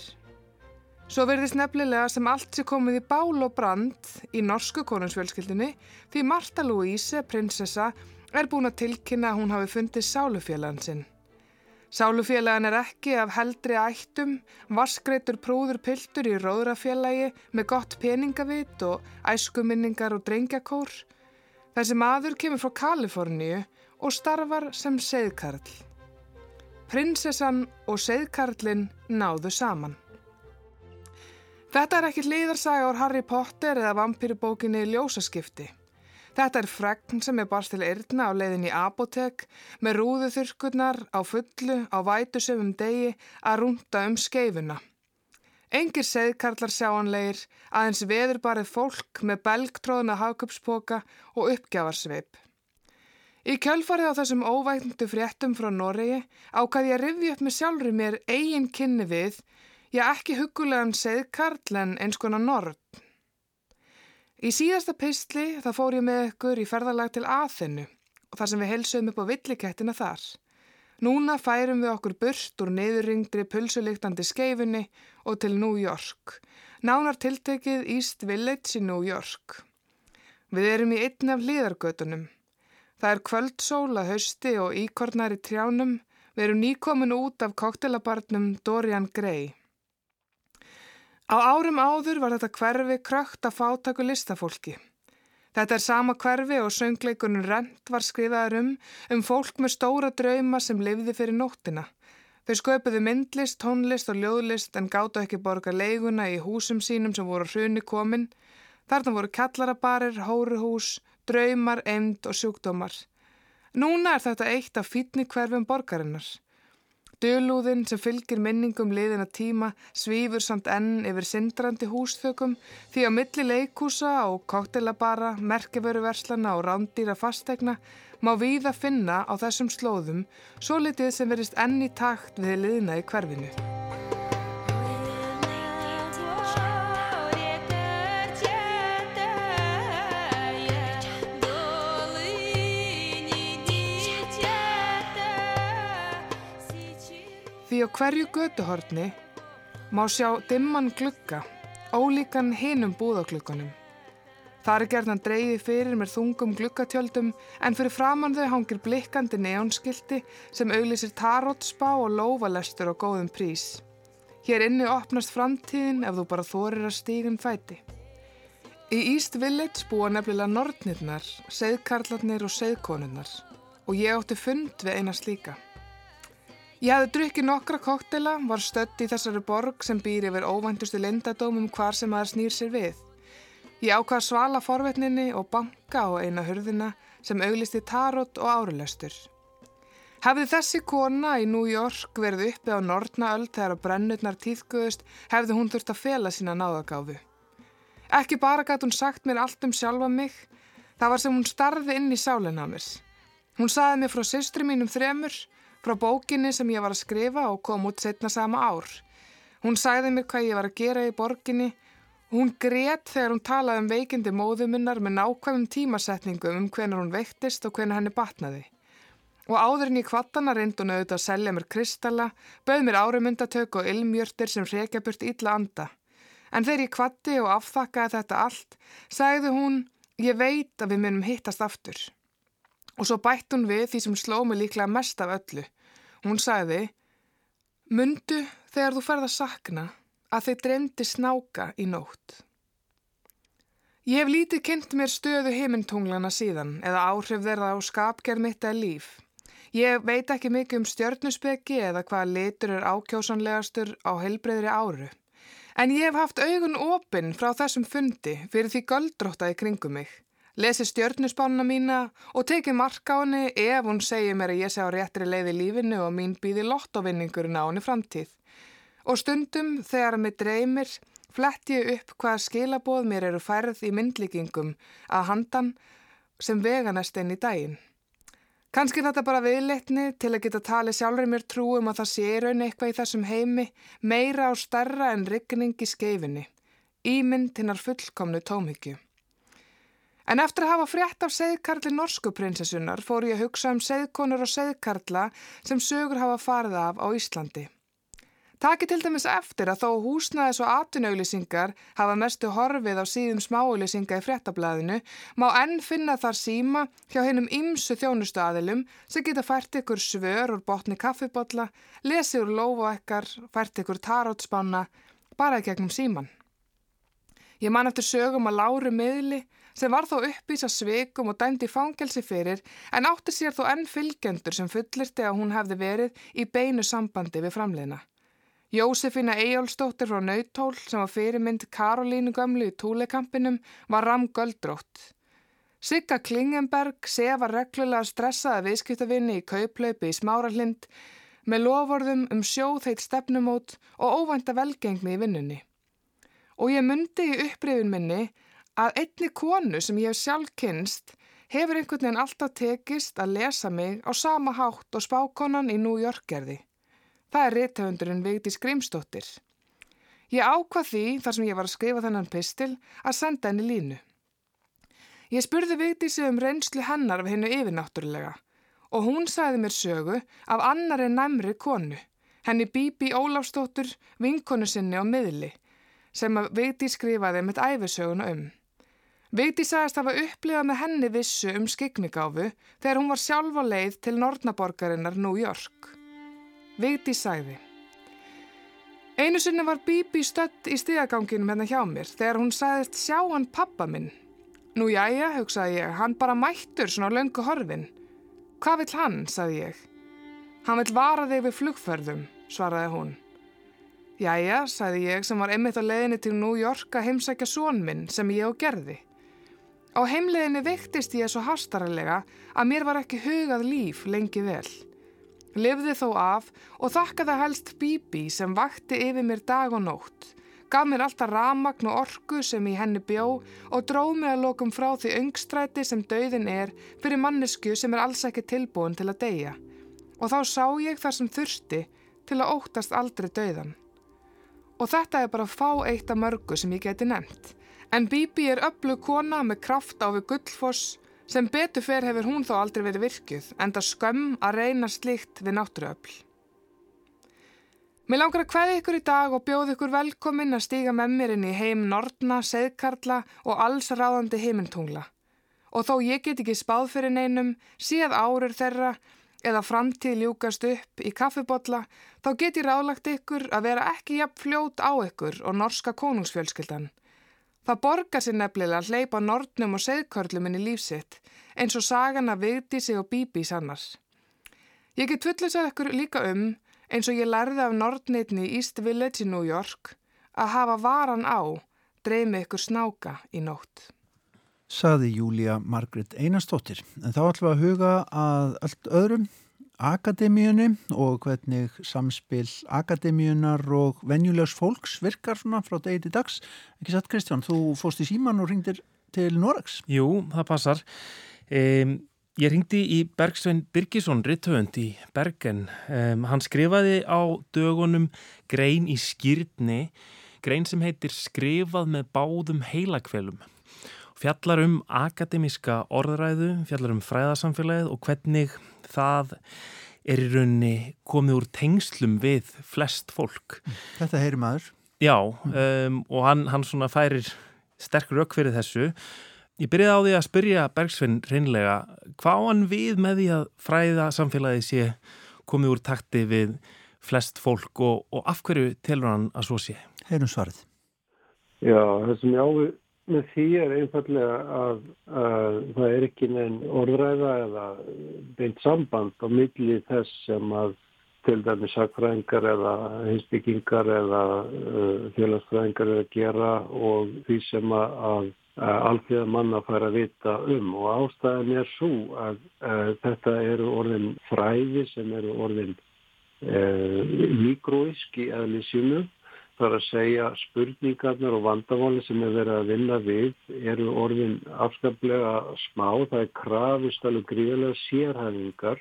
Svo verðist nefnilega sem allt sé komið í bál og brand í norsku konungsfjölskyldinni því Marta Louise, prinsessa, er búin að tilkynna að hún hafi fundið sálufélansinn. Sálufélagan er ekki af heldri ættum, vaskreitur prúður piltur í róðrafélagi með gott peningavit og æskuminningar og drengjakór. Þessi maður kemur frá Kaliforníu og starfar sem seðkarl. Prinsessan og seðkarlinn náðu saman. Þetta er ekki liðarsaga ár Harry Potter eða vampýrubókinni Ljósaskipti. Þetta er fregn sem er barst til eirna á leiðin í apotek með rúðuþurkurnar á fullu á vætusöfum degi að rúnda um skeifuna. Engir segðkarlar sjáanleir aðeins veðurbarið fólk með belgtróðna hagköpspoka og uppgjafarsveip. Í kjölfarið á þessum óvægndu fréttum frá Noregi ákað ég að rifja upp með sjálfur mér eigin kynni við, já ekki hugulegan segðkarl en eins konar nord. Í síðasta pistli það fór ég með ykkur í ferðalag til Aþennu og þar sem við helsum upp á villikettina þar. Núna færum við okkur burt úr neyðurringdri pulsuliktandi skeifunni og til New York. Nánar tiltekið East Village í New York. Við erum í einni af hlýðargötunum. Það er kvöldsól að hausti og íkornar í trjánum. Við erum nýkomin út af koktelabarnum Dorian Gray. Á árum áður var þetta hverfi krökt að fátaku listafólki. Þetta er sama hverfi og söngleikunum Rent var skrifaður um, um fólk með stóra drauma sem lifði fyrir nóttina. Þau sköpuðu myndlist, tónlist og ljóðlist en gáttu ekki borga leiguna í húsum sínum sem voru hruni komin. Þarna voru kallarabarir, hóruhús, draumar, end og sjúkdómar. Núna er þetta eitt af fítni hverfum borgarinnar. Dölúðin sem fylgir minningum liðina tíma svífur samt enn yfir sindrandi húsþökum því á milli leikúsa og koktelabara, merkeveruverslana og rándýra fastegna má víða finna á þessum slóðum svo litið sem verist enn í takt við liðina í hverfinu. Því á hverju götuhorni má sjá dimman glugga, ólíkan hinum búðaglugganum. Það er gerðan dreyði fyrir með þungum gluggatjöldum en fyrir framann þau hangir blikkandi neonskildi sem auglísir tarótspá og lóvalestur á góðum prís. Hér inni opnast framtíðin ef þú bara þorir að stígun fæti. Í East Village búa nefnilega nortnirnar, segðkarlarnir og segðkonurnar og ég átti fund við eina slíka. Ég hafði drukkið nokkra koktela, var stött í þessari borg sem býr yfir óvæntustu lindadómum hvar sem aðeins snýr sér við. Ég ákvað svala forvetninni og banka á eina hurðina sem auglisti tarot og árulestur. Hefði þessi kona í New York verið uppi á Nordnaöld þegar að brennutnar týðguðust, hefði hún þurft að fela sína náðagáfu. Ekki bara gæti hún sagt mér allt um sjálfa mig, það var sem hún starði inn í sálinn á mér. Hún saði mér frá systri mínum þremur, frá bókinni sem ég var að skrifa og kom út setna sama ár. Hún sagði mér hvað ég var að gera í borginni og hún grétt þegar hún talaði um veikindi móðuminnar með nákvæmum tímasetningum um hvenar hún veiktist og hvenar henni batnaði. Og áðurinn í kvattana reynd hún auðvitað að selja mér kristalla, bauð mér árumundatök og ilmjörtir sem reykja burt ítla anda. En þegar ég kvatti og afþakkaði þetta allt, sagði hún, ég veit að við munum hittast aftur. Og svo bætt hún við því sem sló mig líklega mest af öllu. Hún sagði, mundu þegar þú ferð að sakna að þeir dreymdi snáka í nótt. Ég hef lítið kynnt mér stöðu heimintunglana síðan eða áhrif þeirra á skapgerð mitt eða líf. Ég veit ekki mikið um stjörnusbeki eða hvaða litur er ákjósanlegastur á heilbreyðri áru. En ég hef haft augun opinn frá þessum fundi fyrir því göldróttaði kringum mig. Lesi stjörnusbánuna mína og teki marka á henni ef hún segir mér að ég sé á réttri leið í lífinu og mín býði lottovinningurinn á henni framtíð. Og stundum þegar mig dreymir flett ég upp hvaða skilaboð mér eru færð í myndlíkingum að handan sem veganest enn í daginn. Kanski þetta bara viðleitni til að geta talið sjálfur mér trúum að það sé raun eitthvað í þessum heimi meira og starra en rigning í skeifinni. Ímynd hinnar fullkomnu tómhyggju. En eftir að hafa frétt af segðkarli norsku prinsessunar fór ég að hugsa um segðkonur og segðkarla sem sögur hafa farið af á Íslandi. Taki til dæmis eftir að þó húsnaðis og atvinnauðlýsingar hafa mestu horfið á síðum smáauðlýsinga í fréttablaðinu má enn finna þar síma hjá hennum ymsu þjónustu aðilum sem geta fært ykkur svör úr botni kaffibotla, lesi úr lofoekkar, fært ykkur tarótspanna, bara gegnum síman. Ég man eftir sögum að láru miðli sem var þó uppvísa sveikum og dæmdi fangelsi fyrir en átti sér þó enn fylgjendur sem fullirti að hún hefði verið í beinu sambandi við framleina. Jósefina Eyjólfsdóttir frá Nautól sem var fyrirmynd Karolínu Gömlu í Túlekampinum var ramgöldrótt. Sigga Klingenberg sefar reglulega stressaða viðskiptavinni í kauplaupi í Smáralind með lovorðum um sjóðheit stefnumót og óvænta velgengni í vinnunni. Og ég myndi í upprifin minni að einni konu sem ég hef sjálf kynst hefur einhvern veginn alltaf tekist að lesa mig á sama hátt og spákonan í New York gerði. Það er reythöfundurinn Vigdís Grímsdóttir. Ég ákvað því, þar sem ég var að skrifa þennan pistil, að senda henni línu. Ég spurði Vigdísi um reynslu hennar af hennu yfirnáttúrulega og hún sagði mér sögu af annari næmri konu, henni Bíbi Ólafsdóttur, vinkonu sinni á miðli, sem Vigdís skrifaði með æfisöguna um. Vigdís sagðist hafa upplifað með henni vissu um skikningáfu þegar hún var sjálf á leið til Nornaborgarinnar New York. Vigdi sæði. Einu sinni var Bibi stött í stíðaganginum hérna hjá mér þegar hún sæðist sjá hann pappa minn. Nú jájá, hugsaði ég, hann bara mættur svona löngu horfin. Hvað vill hann, sagði ég. Hann vill vara þig við flugferðum, svaraði hún. Jæja, sagði ég sem var einmitt á leiðinni til New York að heimsækja són minn sem ég og gerði. Á heimleiðinni veiktist ég svo hastaralega að mér var ekki hugað líf lengi vel. Livði þó af og þakkaði helst Bibi sem vakti yfir mér dag og nótt. Gaf mér alltaf ramagn og orku sem í henni bjó og dróð mig að lokum frá því öngstræti sem dauðin er fyrir mannesku sem er alls ekki tilbúin til að deyja. Og þá sá ég þar sem þurfti til að óttast aldrei dauðan. Og þetta er bara fá eitt af mörgu sem ég geti nefnt. En Bibi er öllu kona með kraft á við gullfoss Sem betur fer hefur hún þó aldrei verið virkjuð, enda skömm að reyna slikt við náttúruöfl. Mér langar að hvaði ykkur í dag og bjóð ykkur velkomin að stíga með mér inn í heim Nordna, Seðkarla og alls ráðandi heimintungla. Og þó ég get ekki spáð fyrir neinum, síð árur þeirra eða framtíð ljúkast upp í kaffibotla, þá get ég ráðlagt ykkur að vera ekki jafn fljót á ykkur og norska konungsfjölskyldan. Það borgar sér nefnilega að hleypa nortnum og segðkörlum inn í lífsitt eins og sagana vigdi sig og bíbi sannars. Ég get fullisað ykkur líka um eins og ég lærði af nortnitni í East Village í New York að hafa varan á dreymi ykkur snáka í nótt.
Saði Júlia Margret Einarstóttir en þá ætlum við að huga að allt öðrum akademíunni og hvernig samspil akademíunar og venjulegs fólks virkar svona frá degi til dags. Ekki satt Kristján, þú fóst í síman og ringdir til Noregs.
Jú, það passar. Um, ég ringdi í Bergsvein Birgisson, rittöfund í Bergen. Um, hann skrifaði á dögunum grein í skýrtni, grein sem heitir Skrifað með báðum heilakvelum fjallar um akademiska orðræðu, fjallar um fræðarsamfélagið og hvernig það er í raunni komið úr tengslum við flest fólk.
Þetta heyri maður.
Já, um, og hann, hann svona færir sterk rauk fyrir þessu. Ég byrjaði á því að spyrja Bergsvinn reynlega hvað hann við með því að fræða samfélagi sé komið úr takti við flest fólk og, og af hverju telur hann að svo sé?
Heyrum svarið.
Já, það sem ég ávið með því er einfallega að, að það er ekki neinn orðræða eða beint samband á milli þess sem að til dæmis sakfræðingar eða hinsbyggingar eða uh, félagsfræðingar er að gera og því sem að, að, að alþjóða manna fara að vita um. Og ástæðan er svo að þetta eru orðin fræði sem eru orðin uh, mikróisk í eðlisínu þar að segja spurningarnar og vandamáli sem er verið að vinna við eru orðin afskaplega smá. Það er krafist alveg gríðilega sérhæfingar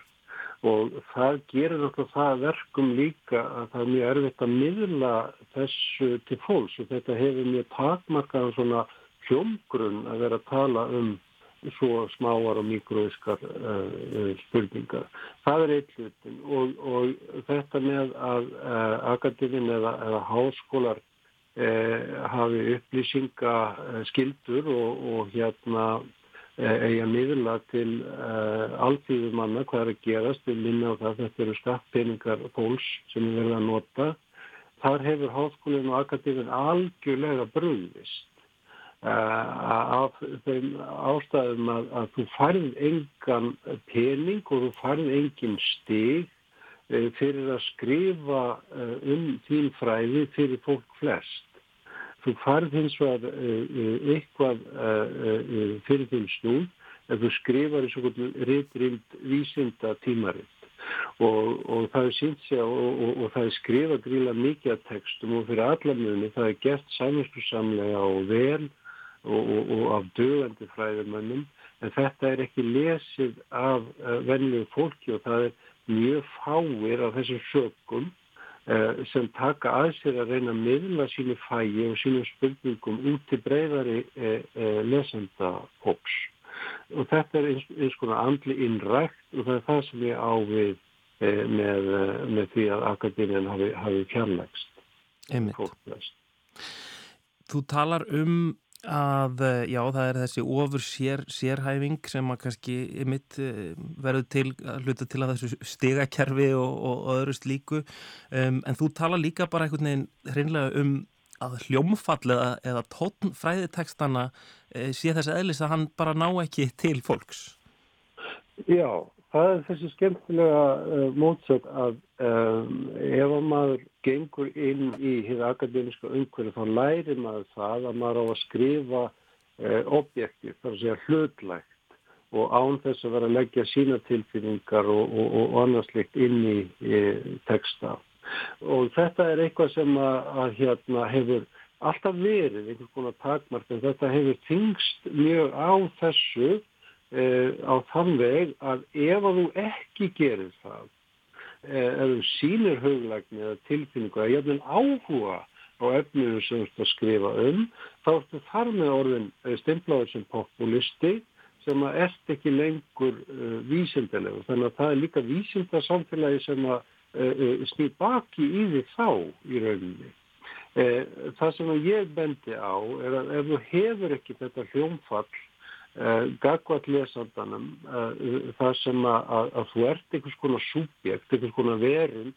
og það gerir náttúrulega það verkum líka að það er mjög erfitt að miðla þessu til fólks og þetta hefur mjög takmarkaðan svona hljómgrunn að vera að tala um svo smáar og mikroviskar uh, spurningar. Það er eitt hlutin og, og þetta með að uh, akademinn eða, eða háskólar uh, hafi upplýsingaskildur og, og hérna eiga miðla til alþýðumanna hvað er að gerast við minna á það að þetta eru skattpeningar fólks sem við verðum að nota. Þar hefur háskólinn og akademinn algjörlega bröðvist af þeim ástæðum að, að þú færð engan pening og þú færð engin stig fyrir að skrifa um þín fræði fyrir fólk flest. Þú færð hins vegar eitthvað fyrir þín snúð ef þú skrifar í svona reytrind vísinda tímaritt. Og, og það er sínt sig og, og, og það er skrifað gríla mikið af textum og fyrir allamjöfni það er gert samvinskursamlega og vel og, og, og af dögandi fræðumönnum en þetta er ekki lesið af uh, venlegu fólki og það er mjög fáir af þessum sökum uh, sem taka að sér að reyna að miðla sínu fægi og sínu spurningum út til breyðari uh, lesenda hóps og þetta er eins, eins konar andli innrækt og það er það sem ég á við með, með því að akademían hafi, hafi fjarlægst
Þú talar um að eh, já það er þessi ofur sér, sérhæfing sem að kannski mitt eh, verður til að hluta til að þessu stigakerfi og, og, og öðru slíku. Um, en þú tala líka bara einhvern veginn hreinlega um að hljómfall eða, tónfræðitekstana e, sé þess aðlis að hann bara ná ekki til fólks.
Já, það er þessi skemmtilega uh, mótsök að um, ef maður gengur inn í hér akademiska umhverju þá lærir maður það að maður á að skrifa uh, objektiv, þar að segja hlutlægt og án þess að vera að leggja sína tilfinningar og, og, og annarslikt inn í, í texta. Og þetta er eitthvað sem að, að hérna hefur alltaf verið einhvern konar takmark en þetta hefur þingst mjög á þessu Uh, á þann veg að ef að þú ekki gerir það ef þú sínir höglagni eða tilfinningu ég hef áhuga á efninu sem þú ert að skrifa um þá ertu þar með orðin uh, stimplaður sem populisti sem að ert ekki lengur vísindilegu þannig að það er líka vísindarsamfélagi sem að snýr baki í því þá í rauninni. Það sem ég bendi á er að ef þú hefur ekki þetta hljómfall Uh, gagvat lesandanum uh, það sem að, að, að þú ert einhvers konar súbjekt, einhvers konar verund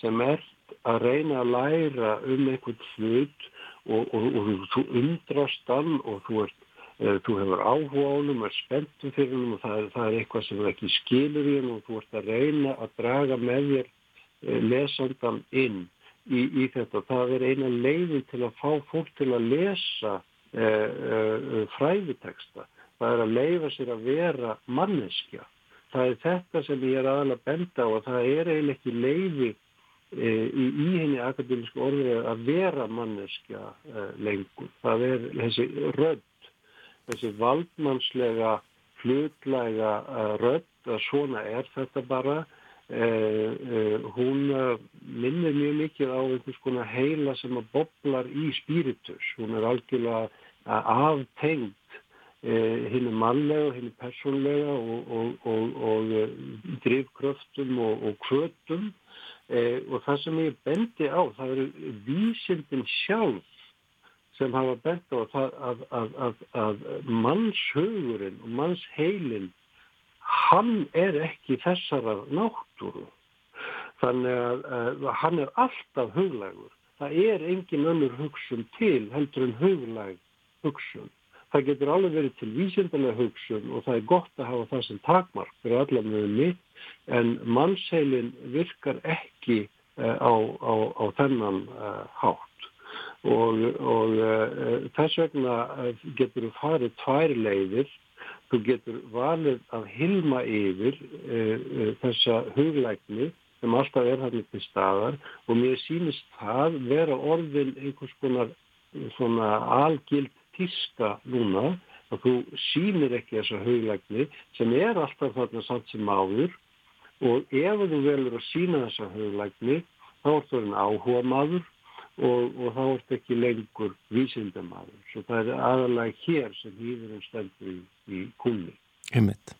sem ert að reyna að læra um einhvern hlut og, og, og, og þú undrast hann og þú, ert, uh, þú hefur áhuga á hann og er spenntum fyrir hann og það er, það er eitthvað sem ekki skilur í hann og þú ert að reyna að draga með þér lesandan inn í, í þetta. Það er eina leiðin til að fá fólk til að lesa fræðiteksta það er að leifa sér að vera manneskja. Það er þetta sem ég er aðalega að benda á og það er eiginlega ekki leiði e, í, í henni akademísku orðið að vera manneskja e, lengur. Það er þessi rödd, þessi valdmannslega, flutlæga e, rödd að svona er þetta bara. Hún minnir mjög mikið á einhvers konar heila sem að boblar í spíritus. Hún er algjörlega aftengd henni mannlega, henni persónlega og, og, og, og eh, drivkröftum og kvötum e, og það sem ég bendi á, það eru vísindin sjálf sem hafa bendi á það að, að, að, að mannshugurinn og mannsheilin hann er ekki þessara náttúru. Þannig að hann er alltaf huglægur. Það er engin önnur hugsun til heldur en huglæg hugsun það getur alveg verið til vísindarlega hugsun og það er gott að hafa það sem takmark fyrir með mitt en mannsheilin virkar ekki uh, á, á, á þennan uh, hátt. Og, og uh, þess vegna getur þú farið tvær leiðir. Þú getur valið að hilma yfir þessa huglækni sem alltaf er hann til staðar. Og mér sýnist það vera orðin einhvers konar svona algild tíska núna að þú sýnir ekki þessa hauglægni sem er alltaf þarna samt sem áður og ef þú velur að sína þessa hauglægni þá er það en áhuga maður og, og þá er þetta ekki lengur vísindamaður. Svo það er aðalega hér sem hýðurinn stendur í, í kunni.
Ummitt.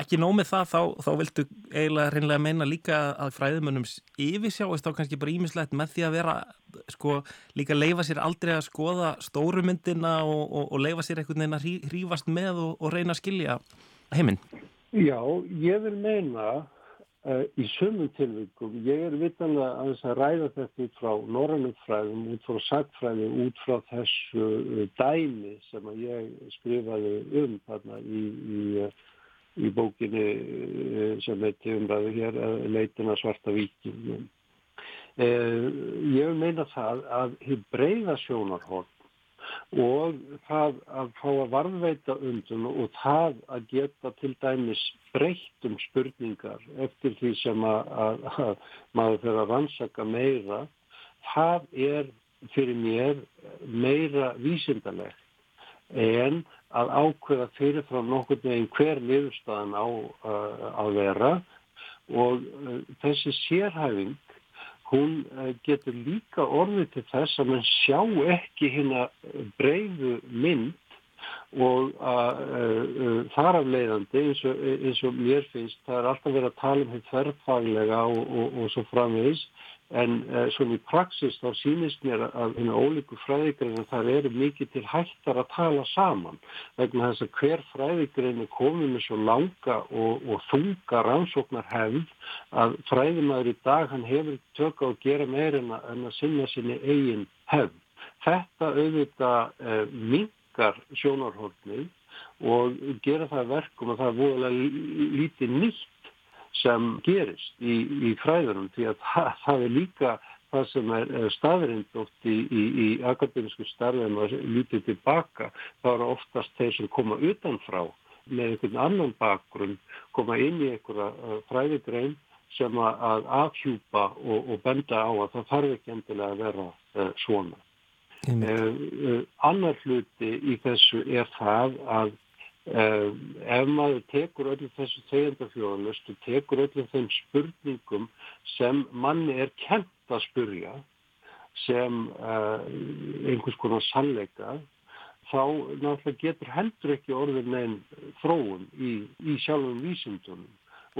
Ekki nómið það, þá, þá viltu eiginlega reynilega meina líka að fræðumönnum yfirsjáist þá kannski bara ímislegt með því að vera, sko, líka leifa sér aldrei að skoða stórumyndina og, og, og leifa sér einhvern veginn að hrífast með og, og reyna að skilja heiminn.
Já, ég vil meina uh, í sumum tilvíkum, ég er vitanlega að þess að ræða þetta út frá norrannumfræðum, út frá sagfræði, út frá þessu uh, dæmi sem að ég skrifaði um þarna í, í, í bókinni uh, sem heiti umræðu hér, leitina svarta vikingum. Ég vil meina það að hér breyða sjónarhótt og það að fá að varðveita undun og það að geta til dæmis breytt um spurningar eftir því sem að, að, að maður fyrir að rannsaka meira, það er fyrir mér meira vísindalegt en að ákveða fyrirfram nokkur meginn hver liðurstaðan á uh, að vera. Og uh, þessi sérhæfing hún eh, getur líka orðið til þess að mann sjá ekki hérna breyðu mynd og uh, þar af leiðandi eins og, eins og mér finnst það er alltaf verið að tala um þetta þverfaglega og, og, og svo framvegis En uh, svona í praxis þá sýnist mér að hérna ólíku fræðigreinu þar eru mikið til hættar að tala saman vegna þess að hver fræðigreinu komið með svo langa og, og þunga rannsóknar hefð að fræðimæður í dag hann hefur tökka að gera meir en að, sinna sinni eigin hefð. Þetta auðvitað uh, mingar sjónarhóllnið og gera það verkum að það er voðalega lítið nýtt sem gerist í, í fræðunum því að það, það er líka það sem er staðrind oft í, í, í akademísku starfum að lítið tilbaka þá eru oftast þeir sem koma utanfrá með einhvern annan bakgrunn koma inn í einhverja uh, fræðigrein sem að afhjúpa og, og benda á að það þarf ekki endilega að vera uh, svona. Uh, uh, annar hluti í þessu er það að ef maður tekur öllum þessu þegjandafjóðanust og tekur öllum þeim spurningum sem manni er kent að spurja sem uh, einhvers konar sannleika þá náttúrulega getur heldur ekki orðin neginn þróun í, í sjálfum vísindunum.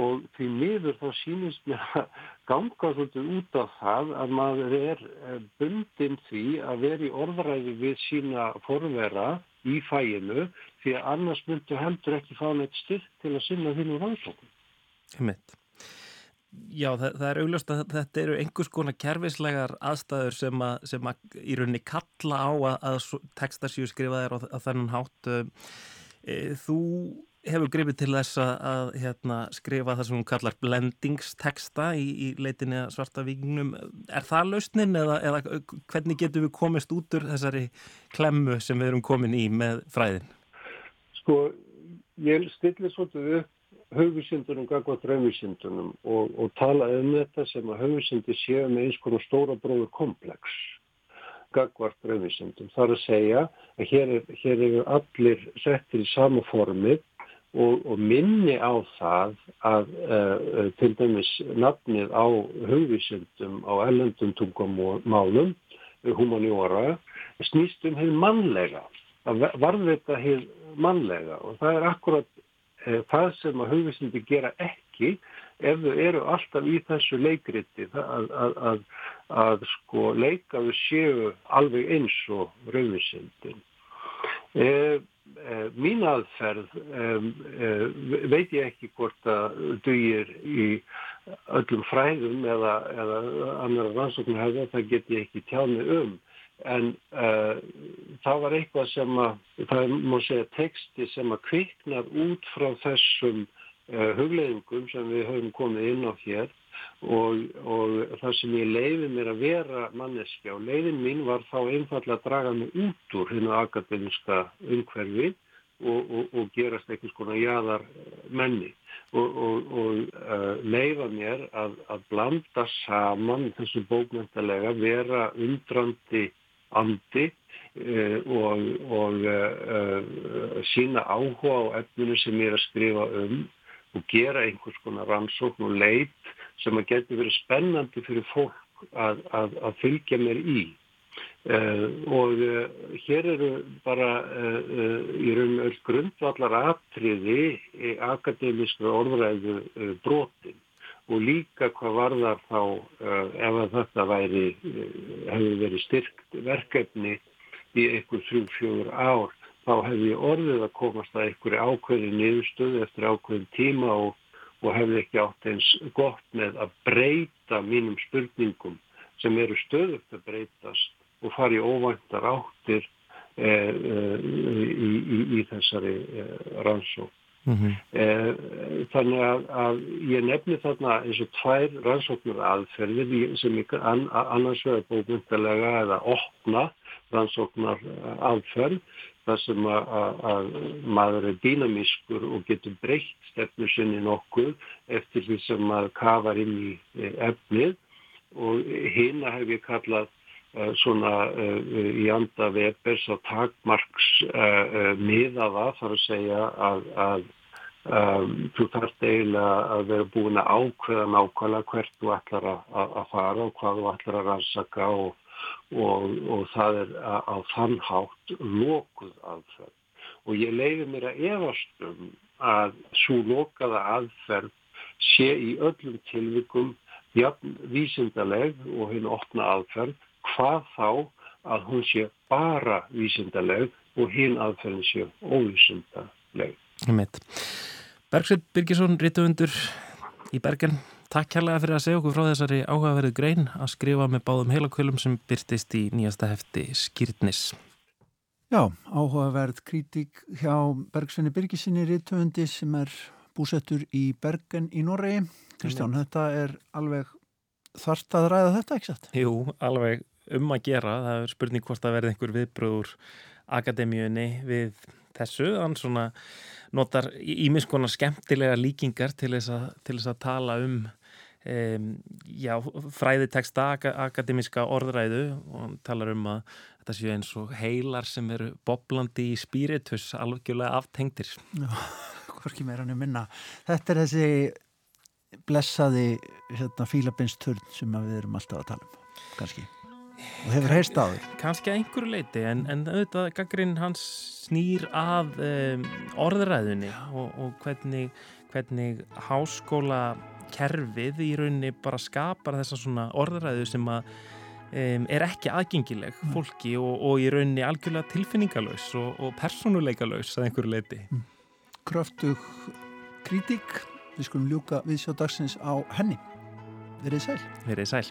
Og því miður þá sínist mér að ganga svolítið út af það að maður er eh, bundin því að vera í orðræði við sína forvera í fæinu því að annars myndu heldur ekki fá neitt styrk til að sinna þínu rannsókn.
Já, það, það er augljóst að þetta eru einhvers konar kerfislegar aðstæður sem að, sem að í rauninni kalla á að, að textar séu skrifaðir á, þennan hátt. E, þú hefur grifið til þess að hérna, skrifa það sem hún kallar blendingsteksta í, í leitinni svarta vikingnum. Er það lausnin eða, eða hvernig getum við komist út úr þessari klemmu sem við erum komin í með fræðin?
Sko, ég stillir svolítið upp höfusindunum gagvað draumisindunum og, og tala um þetta sem að höfusindi séu með eins konar stóra bróður komplex gagvart draumisindum. Það er að segja að hér eru er allir settir í sama formið og, og minni á það að uh, til dæmis nafnið á hugvísindum á ellendum tungumálum, humaniora, snýst um heil mannlega, að varðveita heil mannlega og það er akkurat uh, það sem að hugvísindi gera ekki ef þau eru alltaf í þessu leikriti að, að, að, að sko leika við séu alveg eins og rauðvísindin. Uh, Eh, mín aðferð uh, veit ég ekki hvort að dugir í öllum fræðum eða, eða annar rannsóknir hefða, það get ég ekki tjáni um. En uh, það var eitthvað sem að, það má segja texti sem að kviknar út frá þessum hugleðingum sem við höfum komið inn á hér og, og það sem ég leiði mér að vera manneskja og leiðin mín var þá einfallega að draga mig út úr hennu akademiska umhverfi og, og, og gerast einhvers konar jæðar menni og uh, leiða mér að, að blanda saman þessu bókmyndalega vera undrandi andi uh, og uh, sína áhuga á efninu sem ég er að skrifa um og gera einhvers konar rannsókn og leit sem að geti verið spennandi fyrir fólk að, að, að fylgja mér í. Uh, og uh, hér eru bara uh, í raun öll grundvallar atriði akademískra orðræðu brotin og líka hvað var þar þá ef þetta væri, hefði verið styrkt verkefni í einhver þrjú fjögur ár þá hefði orðið að komast að einhverju ákveðin niðurstöðu eftir ákveðin tíma og, og hefði ekki átt eins gott með að breyta mínum spurningum sem eru stöðugt að breytast og fari óvæntar áttir eh, eh, í, í, í þessari eh, rannsók. Mm -hmm. Þannig að, að ég nefni þarna eins og tvær rannsóknur aðferðir sem an, annars vegar bókmyndalega eða opna rannsóknar aðferð þar sem að, að maður er dýnamískur og getur breytt stefnu sinni nokkuð eftir því sem maður kafar inn í efnið. Og hérna hef ég kallað Eh, svona uh, í anda Webers á takmarks uh, miðaða þarf að segja að, að um, þú þarfst eiginlega að vera búin að ákveða nákvæmlega hvert þú ætlar að, að fara og hvað þú ætlar að rannsaka og, og, og það er á þannhátt lokuð aðferð. Og ég leiði mér að efastum að svo lokaða aðferð sé í öllum tilvikum jafn vísindaleg og hinn opna aðferð hvað þá að hún sé bara vísindaleg og hinn aðferðin sé óvísindaleg.
Bergsveit Birgisson, rítuundur í Bergen, takk kærlega fyrir að segja okkur frá þessari áhugaverðu grein að skrifa með báðum heilakvölum sem byrtist í nýjasta hefti Skýrtnis.
Já, áhugaverð kritík hjá Bergsveini Birgisinni rítuundi sem er búsettur í Bergen í Noregi. Kristján, þetta er alveg þarft að ræða þetta, ekki satt?
Jú, alveg um að gera, það er spurning hvort að verði einhver viðbröður akademíunni við þessu, hann svona notar ímiðskona skemmtilega líkingar til þess að, til þess að tala um um, já, fræðiteksta akademíska orðræðu og hann talar um að þetta séu eins og heilar sem eru boblandi í spiritus alvegjulega aftengtir Já,
hvorki meira hann er minna. Þetta er þessi blessaði hérna, fílabinsturn sem við erum alltaf að tala um kannski. Og hefur heist á því.
kannski að einhverju leiti en, en auðvitað gaggrinn hans snýr að um, orðræðunni og, og hvernig, hvernig háskóla kerfið í rauninni bara skapar þessa svona orðræðu sem að um, er ekki aðgengileg mm. fólki og, og í rauninni algjörlega tilfinningalös og, og personuleikalös að einhverju leiti mm.
Kröftug kritík við skulum ljúka við sjá dagsins á henni. Verið sæl.
Verið sæl